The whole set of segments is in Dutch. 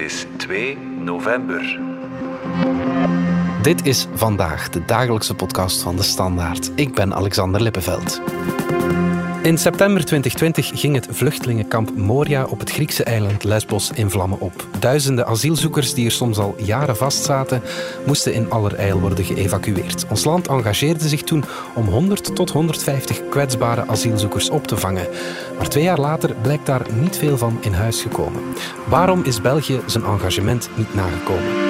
Is 2 november. Dit is vandaag de dagelijkse podcast van de Standaard. Ik ben Alexander Lippenveld. In september 2020 ging het vluchtelingenkamp Moria op het Griekse eiland Lesbos in vlammen op. Duizenden asielzoekers die er soms al jaren vastzaten, moesten in allerijl worden geëvacueerd. Ons land engageerde zich toen om 100 tot 150 kwetsbare asielzoekers op te vangen. Maar twee jaar later blijkt daar niet veel van in huis gekomen. Waarom is België zijn engagement niet nagekomen?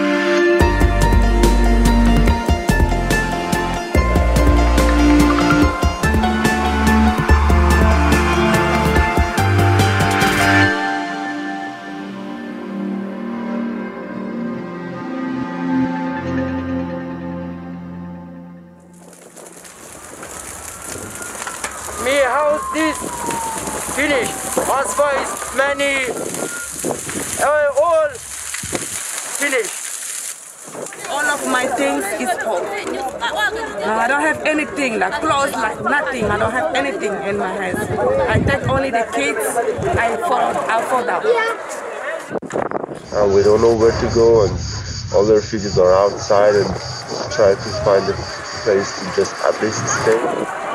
Have anything, like clothes, like nothing. I don't have anything in my house. I take only the kids. I fall, I fall down. Uh, we don't know where to go, and all the refugees are outside and try to find a place to just at least stay.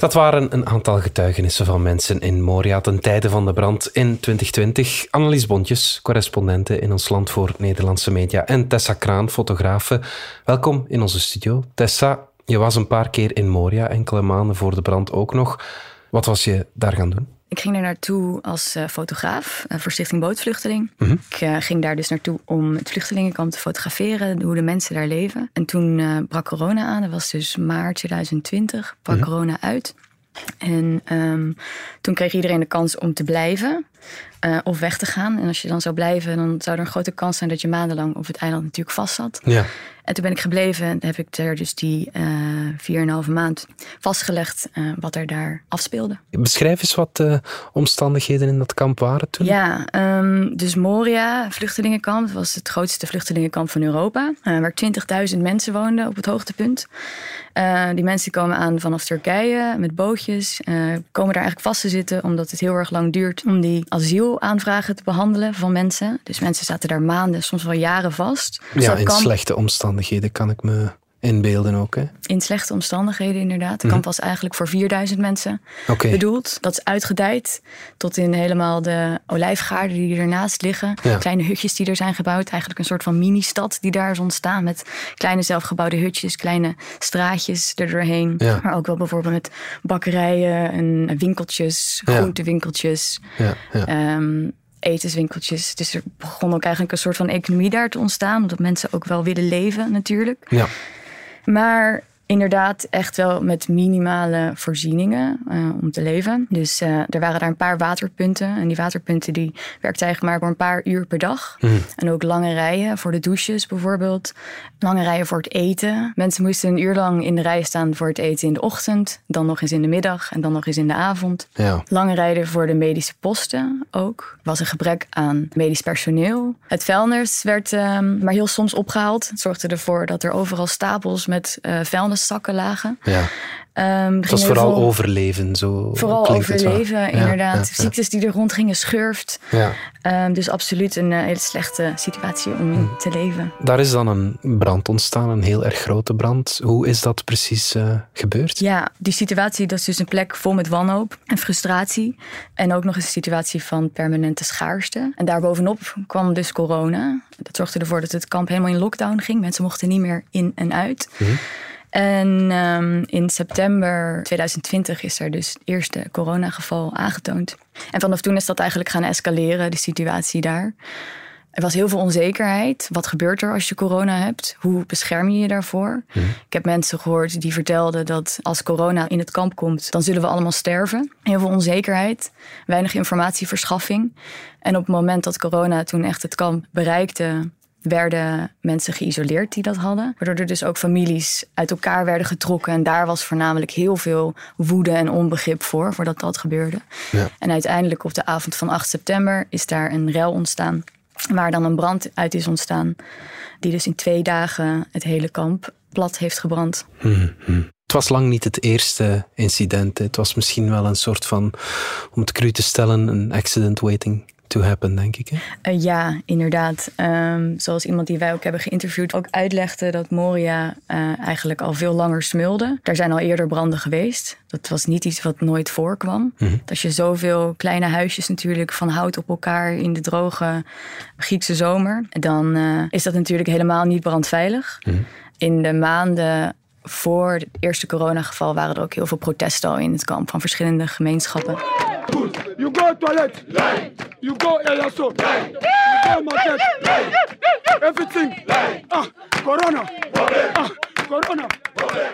Dat waren een aantal getuigenissen van mensen in Moria ten tijde van de brand in 2020. Annelies Bontjes, correspondente in ons land voor Nederlandse media. En Tessa Kraan, fotografe. Welkom in onze studio. Tessa, je was een paar keer in Moria, enkele maanden voor de brand ook nog. Wat was je daar gaan doen? Ik ging er naartoe als uh, fotograaf uh, voor Stichting Bootvluchteling. Mm -hmm. Ik uh, ging daar dus naartoe om het vluchtelingenkamp te fotograferen, hoe de mensen daar leven. En toen brak corona aan, dat was dus maart 2020, brak mm -hmm. corona uit. En um, toen kreeg iedereen de kans om te blijven of weg te gaan. En als je dan zou blijven, dan zou er een grote kans zijn dat je maandenlang op het eiland natuurlijk vast zat. Ja. En toen ben ik gebleven en heb ik er dus die vier en een halve maand vastgelegd uh, wat er daar afspeelde. Beschrijf eens wat de omstandigheden in dat kamp waren toen. Ja, um, dus Moria, vluchtelingenkamp, was het grootste vluchtelingenkamp van Europa. Uh, waar 20.000 mensen woonden op het hoogtepunt. Uh, die mensen komen aan vanaf Turkije met bootjes. komen daar eigenlijk vast te zitten omdat het heel erg lang duurt om die asielaanvragen te behandelen van mensen. Dus mensen zaten daar maanden, soms wel jaren vast. Dus ja, in kamp... slechte omstandigheden kan ik me inbeelden ook. Hè? In slechte omstandigheden inderdaad. Het kamp mm -hmm. was eigenlijk voor 4000 mensen okay. bedoeld. Dat is uitgedijd tot in helemaal de olijfgaarden die ernaast liggen. Ja. Kleine hutjes die er zijn gebouwd. Eigenlijk een soort van mini-stad die daar is ontstaan. Met kleine zelfgebouwde hutjes, kleine straatjes er doorheen. Ja. Maar ook wel bijvoorbeeld met bakkerijen en winkeltjes, groentewinkeltjes. Ja. Um, etenswinkeltjes. Dus er begon ook eigenlijk een soort van economie daar te ontstaan. Omdat mensen ook wel willen leven natuurlijk. Ja. Maar inderdaad echt wel met minimale voorzieningen uh, om te leven. Dus uh, er waren daar een paar waterpunten. En die waterpunten die werkten eigenlijk maar voor een paar uur per dag. Mm. En ook lange rijen voor de douches bijvoorbeeld. Lange rijen voor het eten. Mensen moesten een uur lang in de rij staan voor het eten in de ochtend. Dan nog eens in de middag en dan nog eens in de avond. Ja. Lange rijden voor de medische posten ook. Er was een gebrek aan medisch personeel. Het vuilnis werd uh, maar heel soms opgehaald. Het zorgde ervoor dat er overal stapels met uh, vuilniszakken lagen. Ja. Um, het was vooral veel... overleven. Zo vooral overleven, het inderdaad. Ja, ja, Ziektes die er rond gingen, schurft. Ja. Um, dus absoluut een uh, hele slechte situatie om in te leven. Daar is dan een brand ontstaan, een heel erg grote brand. Hoe is dat precies uh, gebeurd? Ja, die situatie dat is dus een plek vol met wanhoop en frustratie. En ook nog eens een situatie van permanente schaarste. En daarbovenop kwam dus corona. Dat zorgde ervoor dat het kamp helemaal in lockdown ging. Mensen mochten niet meer in en uit. Mm-hmm. En um, in september 2020 is er dus het eerste coronageval aangetoond. En vanaf toen is dat eigenlijk gaan escaleren, de situatie daar. Er was heel veel onzekerheid. Wat gebeurt er als je corona hebt? Hoe bescherm je je daarvoor? Mm. Ik heb mensen gehoord die vertelden dat als corona in het kamp komt, dan zullen we allemaal sterven. Heel veel onzekerheid, weinig informatieverschaffing. En op het moment dat corona toen echt het kamp bereikte, werden mensen geïsoleerd die dat hadden. Waardoor er dus ook families uit elkaar werden getrokken. En daar was voornamelijk heel veel woede en onbegrip voor, voordat dat gebeurde. Ja. En uiteindelijk op de avond van 8 september is daar een rel ontstaan. Waar dan een brand uit is ontstaan. Die dus in twee dagen het hele kamp plat heeft gebrand. Mm-hmm. Het was lang niet het eerste incident. Het was misschien wel een soort van, om het cru te stellen, een accident waiting to happen, denk ik. Hè? Uh, ja, inderdaad. Um, zoals iemand die wij ook hebben geïnterviewd ook uitlegde dat Moria uh, eigenlijk al veel langer smulde. Er zijn al eerder branden geweest. Dat was niet iets wat nooit voorkwam. Mm -hmm. Als je zoveel kleine huisjes natuurlijk van hout op elkaar in de droge Griekse zomer, dan uh, is dat natuurlijk helemaal niet brandveilig. Mm -hmm. In de maanden voor het eerste coronageval waren er ook heel veel protesten al in het kamp van verschillende gemeenschappen. You go toilet. You go EASO. You go market. Everything. Ah, corona. Ah, corona.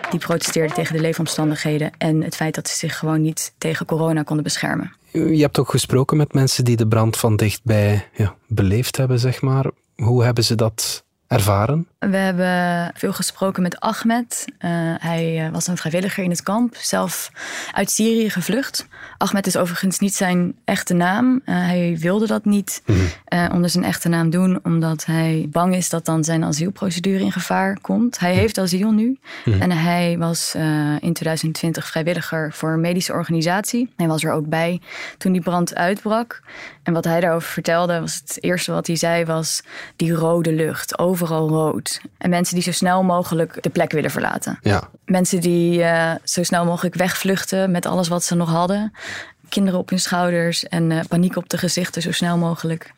Die protesteerden tegen de leefomstandigheden en het feit dat ze zich gewoon niet tegen corona konden beschermen. Je hebt ook gesproken met mensen die de brand van dichtbij ja, beleefd hebben, zeg maar. Hoe hebben ze dat ervaren? We hebben veel gesproken met Ahmed. Uh, hij was een vrijwilliger in het kamp, zelf uit Syrië gevlucht. Ahmed is overigens niet zijn echte naam. Uh, hij wilde dat niet mm. uh, onder zijn echte naam doen, omdat hij bang is dat dan zijn asielprocedure in gevaar komt. Hij mm. heeft asiel nu mm. en hij was in 2020 vrijwilliger voor een medische organisatie. Hij was er ook bij toen die brand uitbrak. En wat hij daarover vertelde, was het eerste wat hij zei, was die rode lucht, overal rood. En mensen die zo snel mogelijk de plek willen verlaten. Ja. Mensen die uh, zo snel mogelijk wegvluchten met alles wat ze nog hadden. Kinderen op hun schouders en uh, paniek op de gezichten, zo snel mogelijk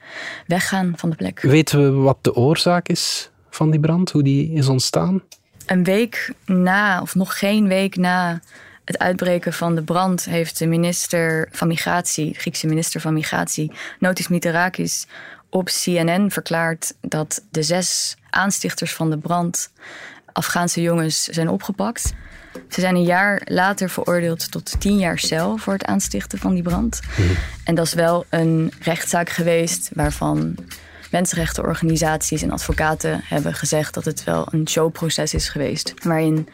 weggaan van de plek. Weten we wat de oorzaak is van die brand, hoe die is ontstaan? Een week na, of nog geen week na het uitbreken van de brand heeft de minister van Migratie, de Griekse minister van Migratie, Notis Mitarakis, op CNN verklaard dat de zes aanstichters van de brand Afghaanse jongens zijn opgepakt. Ze zijn een jaar later veroordeeld tot tien jaar cel voor het aanstichten van die brand. Mm. En dat is wel een rechtszaak geweest waarvan mensenrechtenorganisaties en advocaten hebben gezegd dat het wel een showproces is geweest. Waarin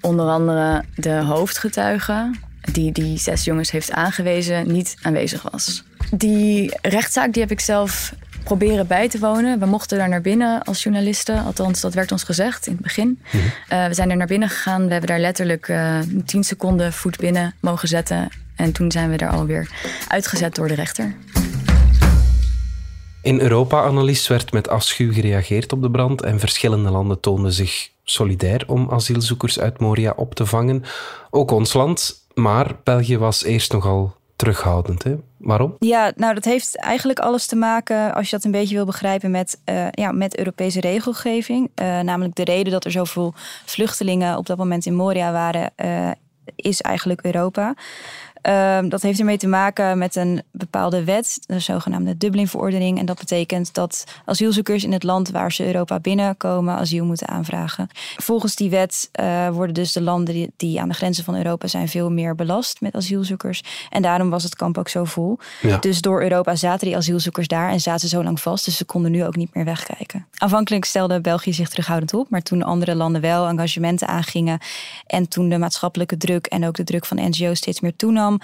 onder andere de hoofdgetuige, die die zes jongens heeft aangewezen, niet aanwezig was. Die rechtszaak die heb ik zelf proberen bij te wonen. We mochten daar naar binnen als journalisten. Althans, dat werd ons gezegd in het begin. Mm -hmm. uh, we zijn er naar binnen gegaan. We hebben daar letterlijk uh, tien seconden voet binnen mogen zetten. En toen zijn we daar alweer uitgezet door de rechter. In Europa, Annelies, werd met afschuw gereageerd op de brand en verschillende landen toonden zich solidair om asielzoekers uit Moria op te vangen. Ook ons land, maar België was eerst nogal terughoudend. Hè? Waarom? Ja, nou dat heeft eigenlijk alles te maken, als je dat een beetje wil begrijpen, met, uh, ja, met Europese regelgeving. Uh, namelijk de reden dat er zoveel vluchtelingen op dat moment in Moria waren, uh, is eigenlijk Europa. Uh, dat heeft ermee te maken met een bepaalde wet, de zogenaamde Dublin-verordening. En dat betekent dat asielzoekers in het land waar ze Europa binnenkomen asiel moeten aanvragen. Volgens die wet uh, worden dus de landen die, die, aan de grenzen van Europa zijn veel meer belast met asielzoekers. En daarom was het kamp ook zo vol. Ja. Dus door Europa zaten die asielzoekers daar en zaten zo lang vast. Dus ze konden nu ook niet meer wegkijken. Aanvankelijk stelde België zich terughoudend op, maar toen andere landen wel engagementen aangingen en toen de maatschappelijke druk en ook de druk van NGO's steeds meer toenam,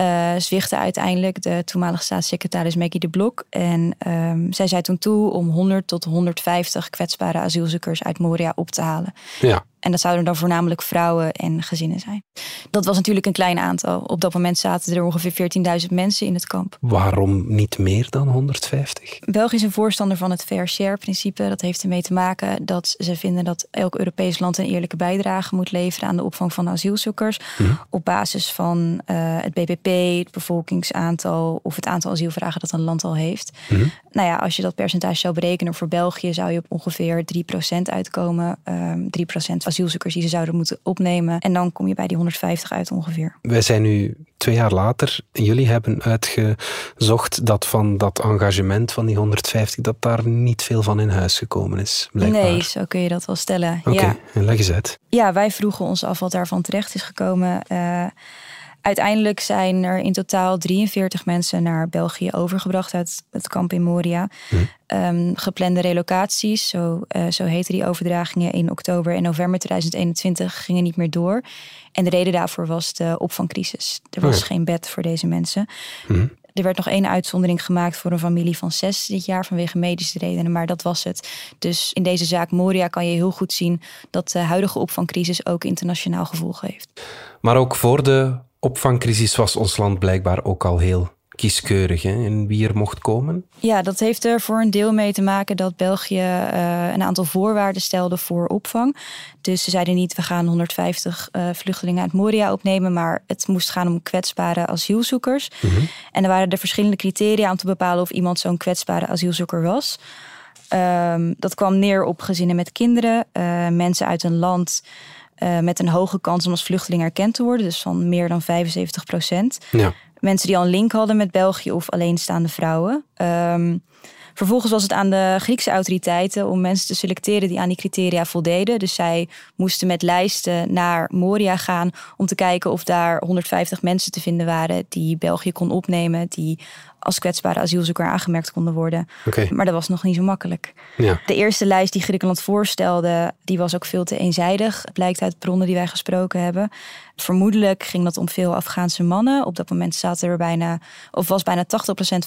uh, zwichtte uiteindelijk de toenmalige staatssecretaris Maggie de Blok. En um, zij zei toen toe om 100 tot 150 kwetsbare asielzoekers uit Moria op te halen. Ja. En dat zouden dan voornamelijk vrouwen en gezinnen zijn. Dat was natuurlijk een klein aantal. Op dat moment zaten er ongeveer 14.000 mensen in het kamp. Waarom niet meer dan 150? België is een voorstander van het fair share principe. Dat heeft ermee te maken dat ze vinden dat elk Europees land een eerlijke bijdrage moet leveren aan de opvang van asielzoekers. Hm. Op basis van uh, het BBP, het bevolkingsaantal of het aantal asielvragen dat een land al heeft. Hm. Nou ja, als je dat percentage zou berekenen voor België, zou je op ongeveer 3% uitkomen. Um, 3% asielzoekers die ze zouden moeten opnemen. En dan kom je bij die 150 uit ongeveer. Wij zijn nu twee jaar later. Jullie hebben uitgezocht dat van dat engagement van die 150, dat daar niet veel van in huis gekomen is. Blijkbaar. Nee, zo kun je dat wel stellen. Oké, okay, ja. leg eens uit. Ja, wij vroegen ons af wat daarvan terecht is gekomen. Uh, Uiteindelijk zijn er in totaal 43 mensen naar België overgebracht uit het kamp in Moria. Hm. Um, geplande relocaties, zo, uh, zo heten die overdragingen in oktober en november 2021, gingen niet meer door. En de reden daarvoor was de opvangcrisis. Er was hm. geen bed voor deze mensen. Hm. Er werd nog één uitzondering gemaakt voor een familie van zes dit jaar vanwege medische redenen, maar dat was het. Dus in deze zaak Moria kan je heel goed zien dat de huidige opvangcrisis ook internationaal gevolgen heeft. Maar ook voor de opvangcrisis was ons land blijkbaar ook al heel kieskeurig hè, in wie er mocht komen? Ja, dat heeft er voor een deel mee te maken dat België uh, een aantal voorwaarden stelde voor opvang. Dus ze zeiden niet, we gaan 150 uh, vluchtelingen uit Moria opnemen, maar het moest gaan om kwetsbare asielzoekers. Mm -hmm. En er waren er verschillende criteria om te bepalen of iemand zo'n kwetsbare asielzoeker was. Um, dat kwam neer op gezinnen met kinderen, uh, mensen uit een land uh, met een hoge kans om als vluchteling erkend te worden, dus van meer dan 75 procent. Ja. Mensen die al een link hadden met België of alleenstaande vrouwen. Um, vervolgens was het aan de Griekse autoriteiten om mensen te selecteren die aan die criteria voldeden. Dus zij moesten met lijsten naar Moria gaan om te kijken of daar 150 mensen te vinden waren die België kon opnemen, die als kwetsbare asielzoeker aangemerkt konden worden. Okay. Maar dat was nog niet zo makkelijk. Ja. De eerste lijst die Griekenland voorstelde, die was ook veel te eenzijdig. Blijkt uit bronnen die wij gesproken hebben. Vermoedelijk ging dat om veel Afghaanse mannen. Op dat moment zaten er bijna, of was bijna 80%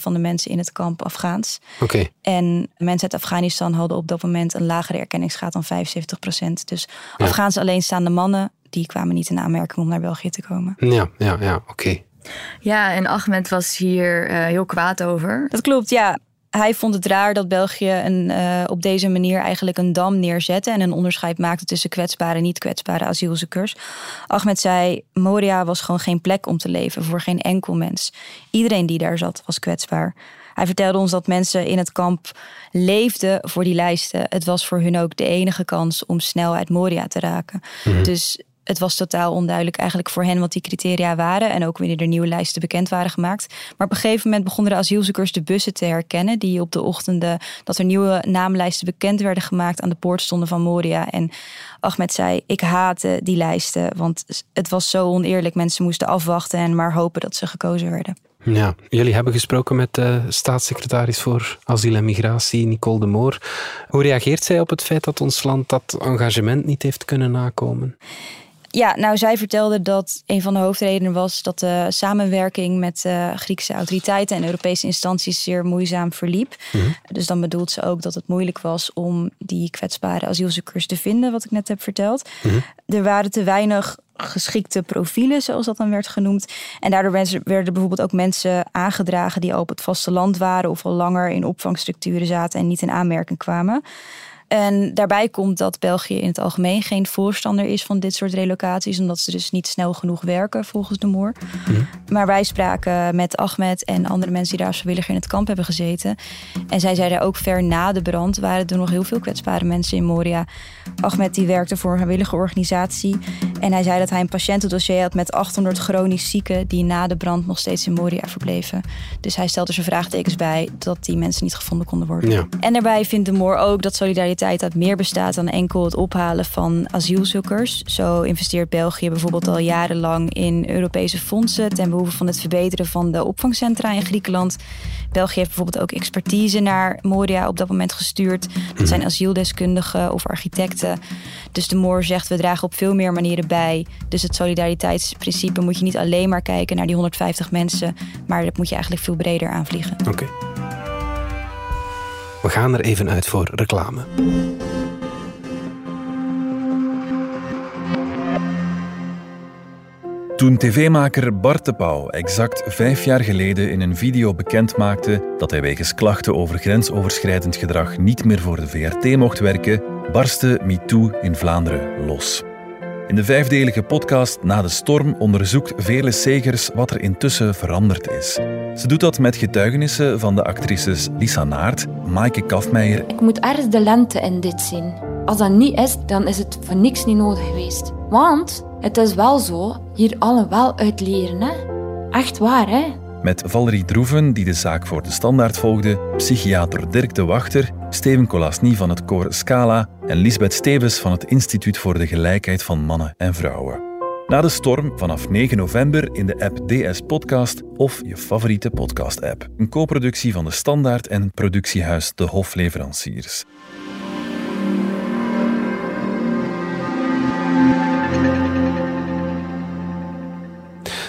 van de mensen in het kamp Afghaans. Okay. En mensen uit Afghanistan hadden op dat moment een lagere erkenningsgraad dan 75%. Dus Ja. Afghaanse alleenstaande mannen, die kwamen niet in aanmerking om naar België te komen. Ja, ja, ja, oké. Ja, en Ahmed was hier uh, heel kwaad over. Dat klopt, ja. Hij vond het raar dat België een, uh, op deze manier eigenlijk een dam neerzette en een onderscheid maakte tussen kwetsbare en niet kwetsbare asielzoekers. Ahmed zei: Moria was gewoon geen plek om te leven voor geen enkel mens. Iedereen die daar zat was kwetsbaar. Hij vertelde ons dat mensen in het kamp leefden voor die lijsten. Het was voor hun ook de enige kans om snel uit Moria te raken. Mhm. Dus het was totaal onduidelijk eigenlijk voor hen wat die criteria waren. En ook wanneer er nieuwe lijsten bekend waren gemaakt. Maar op een gegeven moment begonnen de asielzoekers de bussen te herkennen. Die op de ochtenden dat er nieuwe naamlijsten bekend werden gemaakt aan de poort stonden van Moria. En Ahmed zei, ik haatte die lijsten. Want het was zo oneerlijk. Mensen moesten afwachten en maar hopen dat ze gekozen werden. Ja, jullie hebben gesproken met de staatssecretaris voor asiel en migratie, Nicole de Moor. Hoe reageert zij op het feit dat ons land dat engagement niet heeft kunnen nakomen? Ja, nou, zij vertelde dat een van de hoofdredenen was dat de samenwerking met uh, Griekse autoriteiten en Europese instanties zeer moeizaam verliep. Mhm. Dus dan bedoelt ze ook dat het moeilijk was om die kwetsbare asielzoekers te vinden, wat ik net heb verteld. Mhm. Er waren te weinig geschikte profielen, zoals dat dan werd genoemd. En daardoor werden bijvoorbeeld ook mensen aangedragen die al op het vasteland waren of al langer in opvangstructuren zaten en niet in aanmerking kwamen. En daarbij komt dat België in het algemeen geen voorstander is van dit soort relocaties, omdat ze dus niet snel genoeg werken volgens de Moor. Mhm. Maar wij spraken met Ahmed en andere mensen die daar als vrijwilliger in het kamp hebben gezeten. En zij zeiden ook ver na de brand waren er nog heel veel kwetsbare mensen in Moria. Ahmed die werkte voor een vrijwillige organisatie en hij zei dat hij een patiëntendossier had met 800 chronisch zieken die na de brand nog steeds in Moria verbleven. Dus hij stelde er zijn vraagtekens bij dat die mensen niet gevonden konden worden. Ja. En daarbij vindt de Moor ook dat solidariteit uit meer bestaat dan enkel het ophalen van asielzoekers. Zo investeert België bijvoorbeeld al jarenlang in Europese fondsen ten behoeve van het verbeteren van de opvangcentra in Griekenland. België heeft bijvoorbeeld ook expertise naar Moria op dat moment gestuurd. Dat zijn asieldeskundigen of architecten. Dus de Moor zegt we dragen op veel meer manieren bij. Dus het solidariteitsprincipe moet je niet alleen maar kijken naar die 150 mensen, maar dat moet je eigenlijk veel breder aanvliegen. Oké. Okay. We gaan er even uit voor reclame. Toen tv-maker Bart de Pauw exact vijf jaar geleden in een video bekend maakte dat hij wegens klachten over grensoverschrijdend gedrag niet meer voor de VRT mocht werken, barstte MeToo in Vlaanderen los. In de vijfdelige podcast Na de Storm onderzoekt Vele Segers wat er intussen veranderd is. Ze doet dat met getuigenissen van de actrices Lisa Naert, Maaike Kafmeijer. Ik moet ergens de lente in dit zien. Als dat niet is, dan is het voor niks niet nodig geweest. Want het is wel zo, hier allen wel uit leren. Hè? Echt waar, hè? Met Valerie Droeven, die de zaak voor de standaard volgde, psychiater Dirk de Wachter, Steven Colasny van het koor Scala en Lisbeth Stevens van het Instituut voor de Gelijkheid van Mannen en Vrouwen. Na de storm vanaf 9 november in de app DS Podcast of je favoriete podcast-app. Een co-productie van de Standaard en productiehuis De Hofleveranciers.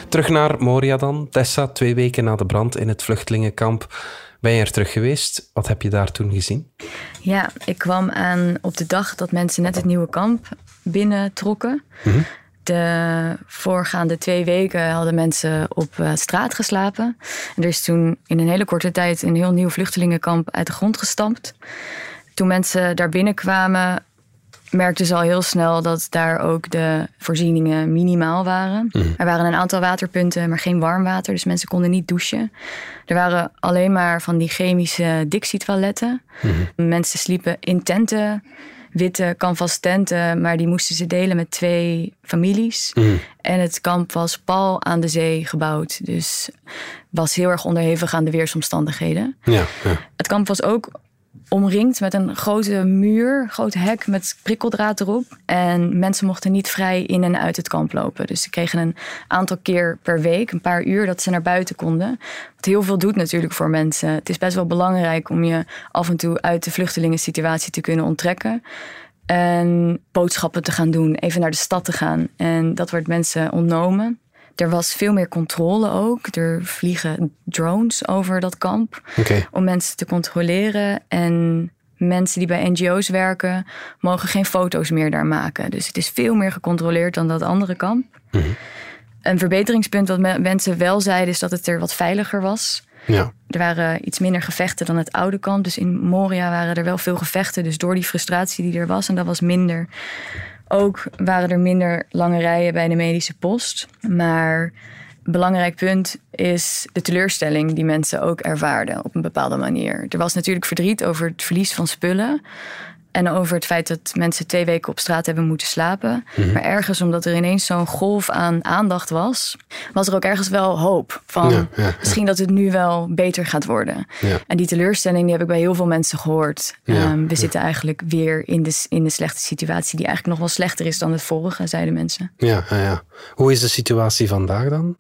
Terug naar Moria dan. Tessa, twee weken na de brand in het vluchtelingenkamp. Ben je er terug geweest? Wat heb je daar toen gezien? Ja, ik kwam aan op de dag dat mensen net het nieuwe kamp binnentrokken. Mhm. De voorgaande twee weken hadden mensen op uh, straat geslapen. En er is toen in een hele korte tijd een heel nieuw vluchtelingenkamp uit de grond gestampt. Toen mensen daar binnenkwamen, merkten ze al heel snel dat daar ook de voorzieningen minimaal waren. Mhm. Er waren een aantal waterpunten, maar geen warm water. Dus mensen konden niet douchen. Er waren alleen maar van die chemische Dixie-toiletten. Mhm. Mensen sliepen in tenten, witte canvas tenten, maar die moesten ze delen met twee families. Mhm. En het kamp was pal aan de zee gebouwd. Dus was heel erg onderhevig aan de weersomstandigheden. Ja, ja. Het kamp was ook omringd met een grote muur, groot hek met prikkeldraad erop. En mensen mochten niet vrij in en uit het kamp lopen. Dus ze kregen een aantal keer per week, een paar uur, dat ze naar buiten konden. Wat heel veel doet natuurlijk voor mensen. Het is best wel belangrijk om je af en toe uit de vluchtelingensituatie te kunnen onttrekken. En boodschappen te gaan doen, even naar de stad te gaan. En dat wordt mensen ontnomen. Er was veel meer controle ook. Er vliegen drones over dat kamp om mensen te controleren. En mensen die bij NGO's werken, mogen geen foto's meer daar maken. Dus het is veel meer gecontroleerd dan dat andere kamp. Een verbeteringspunt wat me- mensen wel zeiden, is dat het er wat veiliger was. Ja. Er waren iets minder gevechten dan het oude kamp. Dus in Moria waren er wel veel gevechten. Dus door die frustratie die er was, en dat was minder. Ook waren er minder lange rijen bij de medische post. Maar een belangrijk punt is de teleurstelling die mensen ook ervaarden op een bepaalde manier. Er was natuurlijk verdriet over het verlies van spullen. En over het feit dat mensen twee weken op straat hebben moeten slapen. Maar ergens, omdat er ineens zo'n golf aan aandacht was, was er ook ergens wel hoop. Van Ja, ja, ja. misschien dat het nu wel beter gaat worden. En die teleurstelling die heb ik bij heel veel mensen gehoord. Ehm, we zitten eigenlijk weer in de, in de slechte situatie, die eigenlijk nog wel slechter is dan het vorige, zeiden mensen. Ja, ja, ja. Hoe is de situatie vandaag dan?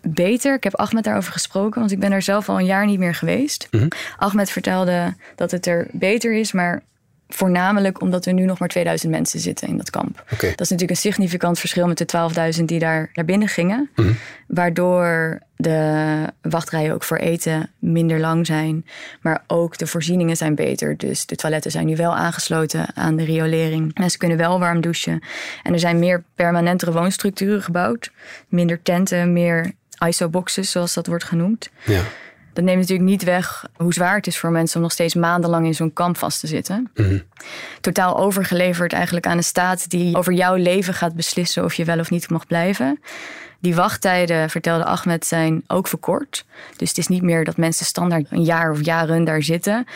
beter. Ik heb Ahmed daarover gesproken, want ik ben er zelf al een jaar niet meer geweest. Mhm. Ahmed vertelde dat het er beter is, maar voornamelijk omdat er nu nog maar 2000 mensen zitten in dat kamp. Dat is natuurlijk een significant verschil met de 12.000 die daar naar binnen gingen. Mhm. Waardoor de wachtrijen ook voor eten minder lang zijn. Maar ook de voorzieningen zijn beter. Dus de toiletten zijn nu wel aangesloten aan de riolering. Mensen kunnen wel warm douchen. En er zijn meer permanentere woonstructuren gebouwd. Minder tenten, meer ISO-boxes, zoals dat wordt genoemd. Ja. Dat neemt natuurlijk niet weg hoe zwaar het is voor mensen om nog steeds maandenlang in zo'n kamp vast te zitten. Mhm. Totaal overgeleverd eigenlijk aan een staat die over jouw leven gaat beslissen of je wel of niet mag blijven. Die wachttijden, vertelde Ahmed, zijn ook verkort. Dus het is niet meer dat mensen standaard een jaar of jaren daar zitten.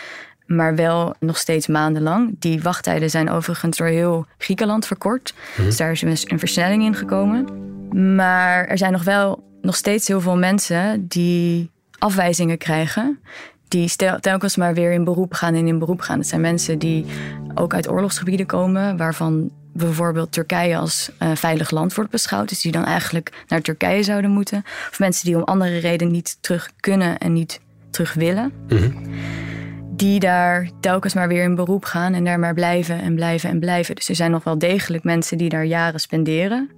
Maar wel nog steeds maandenlang. Die wachttijden zijn overigens door heel Griekenland verkort. Dus daar is een versnelling in gekomen. Maar er zijn nog wel nog steeds heel veel mensen die afwijzingen krijgen. Die telkens maar weer in beroep gaan en in beroep gaan. Het zijn mensen die ook uit oorlogsgebieden komen, waarvan bijvoorbeeld Turkije als eh, veilig land wordt beschouwd. Dus die dan eigenlijk naar Turkije zouden moeten. Of mensen die om andere redenen niet terug kunnen en niet terug willen. Die daar telkens maar weer in beroep gaan en daar maar blijven en blijven en blijven. Dus er zijn nog wel degelijk mensen die daar jaren spenderen,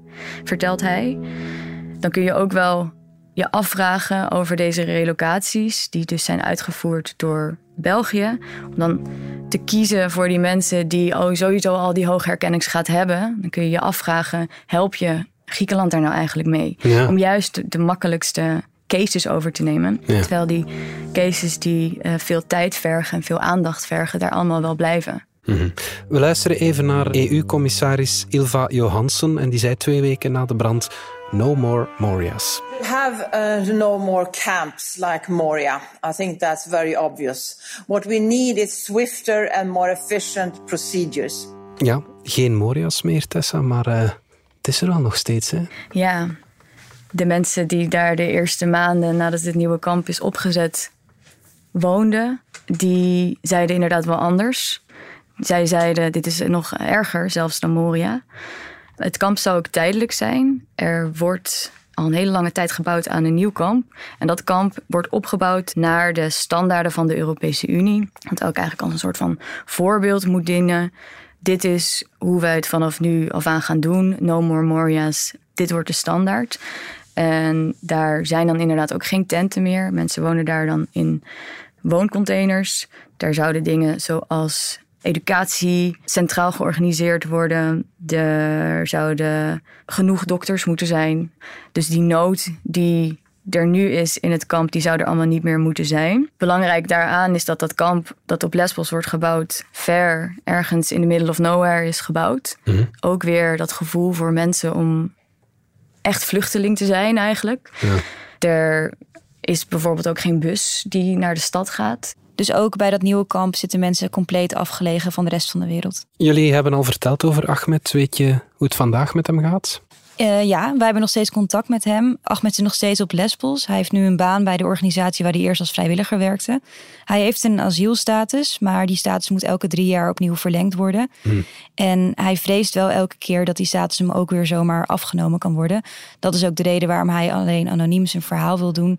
vertelt hij. Dan kun je ook wel je afvragen over deze relocaties, die dus zijn uitgevoerd door België. Om dan te kiezen voor die mensen die oh, sowieso al die hoge herkenningsgraad hebben. Dan kun je je afvragen, help je Griekenland daar nou eigenlijk mee? Ja. Om juist de makkelijkste cases over te nemen. Ja. Terwijl die cases die eh, veel tijd vergen en veel aandacht vergen, daar allemaal wel blijven. Mhm. We luisteren even naar EU-commissaris Ilva Johansson. En die zei twee weken na de brand: No more Morias. have uh, no more camps like Moria. I think that's very obvious. What we need is swifter and more efficient procedures. Ja, geen Morias meer, Tessa, maar eh, het is er wel nog steeds. Hè? Ja, de mensen die daar de eerste maanden nadat het nieuwe kamp is opgezet woonden, die zeiden inderdaad wel anders. Zij zeiden, dit is nog erger zelfs dan Moria. Het kamp zou ook tijdelijk zijn. Er wordt al een hele lange tijd gebouwd aan een nieuw kamp. En dat kamp wordt opgebouwd naar de standaarden van de Europese Unie. Wat ook eigenlijk als een soort van voorbeeld moet dienen. Dit is hoe wij het vanaf nu af aan gaan doen. No more Moria's. Dit wordt de standaard. En daar zijn dan inderdaad ook geen tenten meer. Mensen wonen daar dan in wooncontainers. Daar zouden dingen zoals educatie centraal georganiseerd worden. Er zouden genoeg dokters moeten zijn. Dus die nood die er nu is in het kamp, die zou er allemaal niet meer moeten zijn. Belangrijk daaraan is dat dat kamp dat op Lesbos wordt gebouwd, ver ergens in de middle of nowhere is gebouwd. Mhm. Ook weer dat gevoel voor mensen om echt vluchteling te zijn eigenlijk. Ja. Er is bijvoorbeeld ook geen bus die naar de stad gaat. Dus ook bij dat nieuwe kamp zitten mensen compleet afgelegen van de rest van de wereld. Jullie hebben al verteld over Ahmed. Weet je hoe het vandaag met hem gaat? Eh, ja, wij hebben nog steeds contact met hem. Ahmed is nog steeds op Lesbos. Hij heeft nu een baan bij de organisatie waar hij eerst als vrijwilliger werkte. Hij heeft een asielstatus, maar die status moet elke drie jaar opnieuw verlengd worden. En hij vreest wel elke keer dat die status hem ook weer zomaar afgenomen kan worden. Dat is ook de reden waarom hij alleen anoniem zijn verhaal wil doen.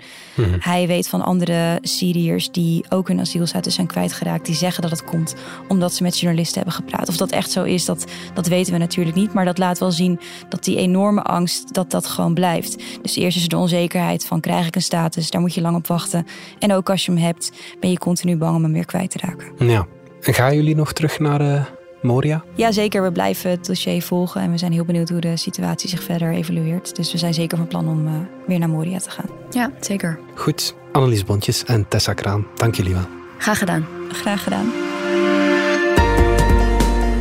Hij weet van andere Syriërs die ook hun asielstatus zijn kwijtgeraakt. Die zeggen dat het komt omdat ze met journalisten hebben gepraat. Of dat echt zo is, dat, dat weten we natuurlijk niet. Maar dat laat wel zien dat die enorme angst, dat dat gewoon blijft. Dus eerst is er de onzekerheid van krijg ik een status? Daar moet je lang op wachten. En ook als je hem hebt, ben je continu bang om hem weer kwijt te raken. Ja. En gaan jullie nog terug naar eh, Moria? Jazeker, we blijven het dossier volgen. En we zijn heel benieuwd hoe de situatie zich verder evolueert. Dus we zijn zeker van plan om eh, weer naar Moria te gaan. Ja, zeker. Goed. Annelies Bontjes en Tessa Kraan, dank jullie wel. Graag gedaan. Graag gedaan.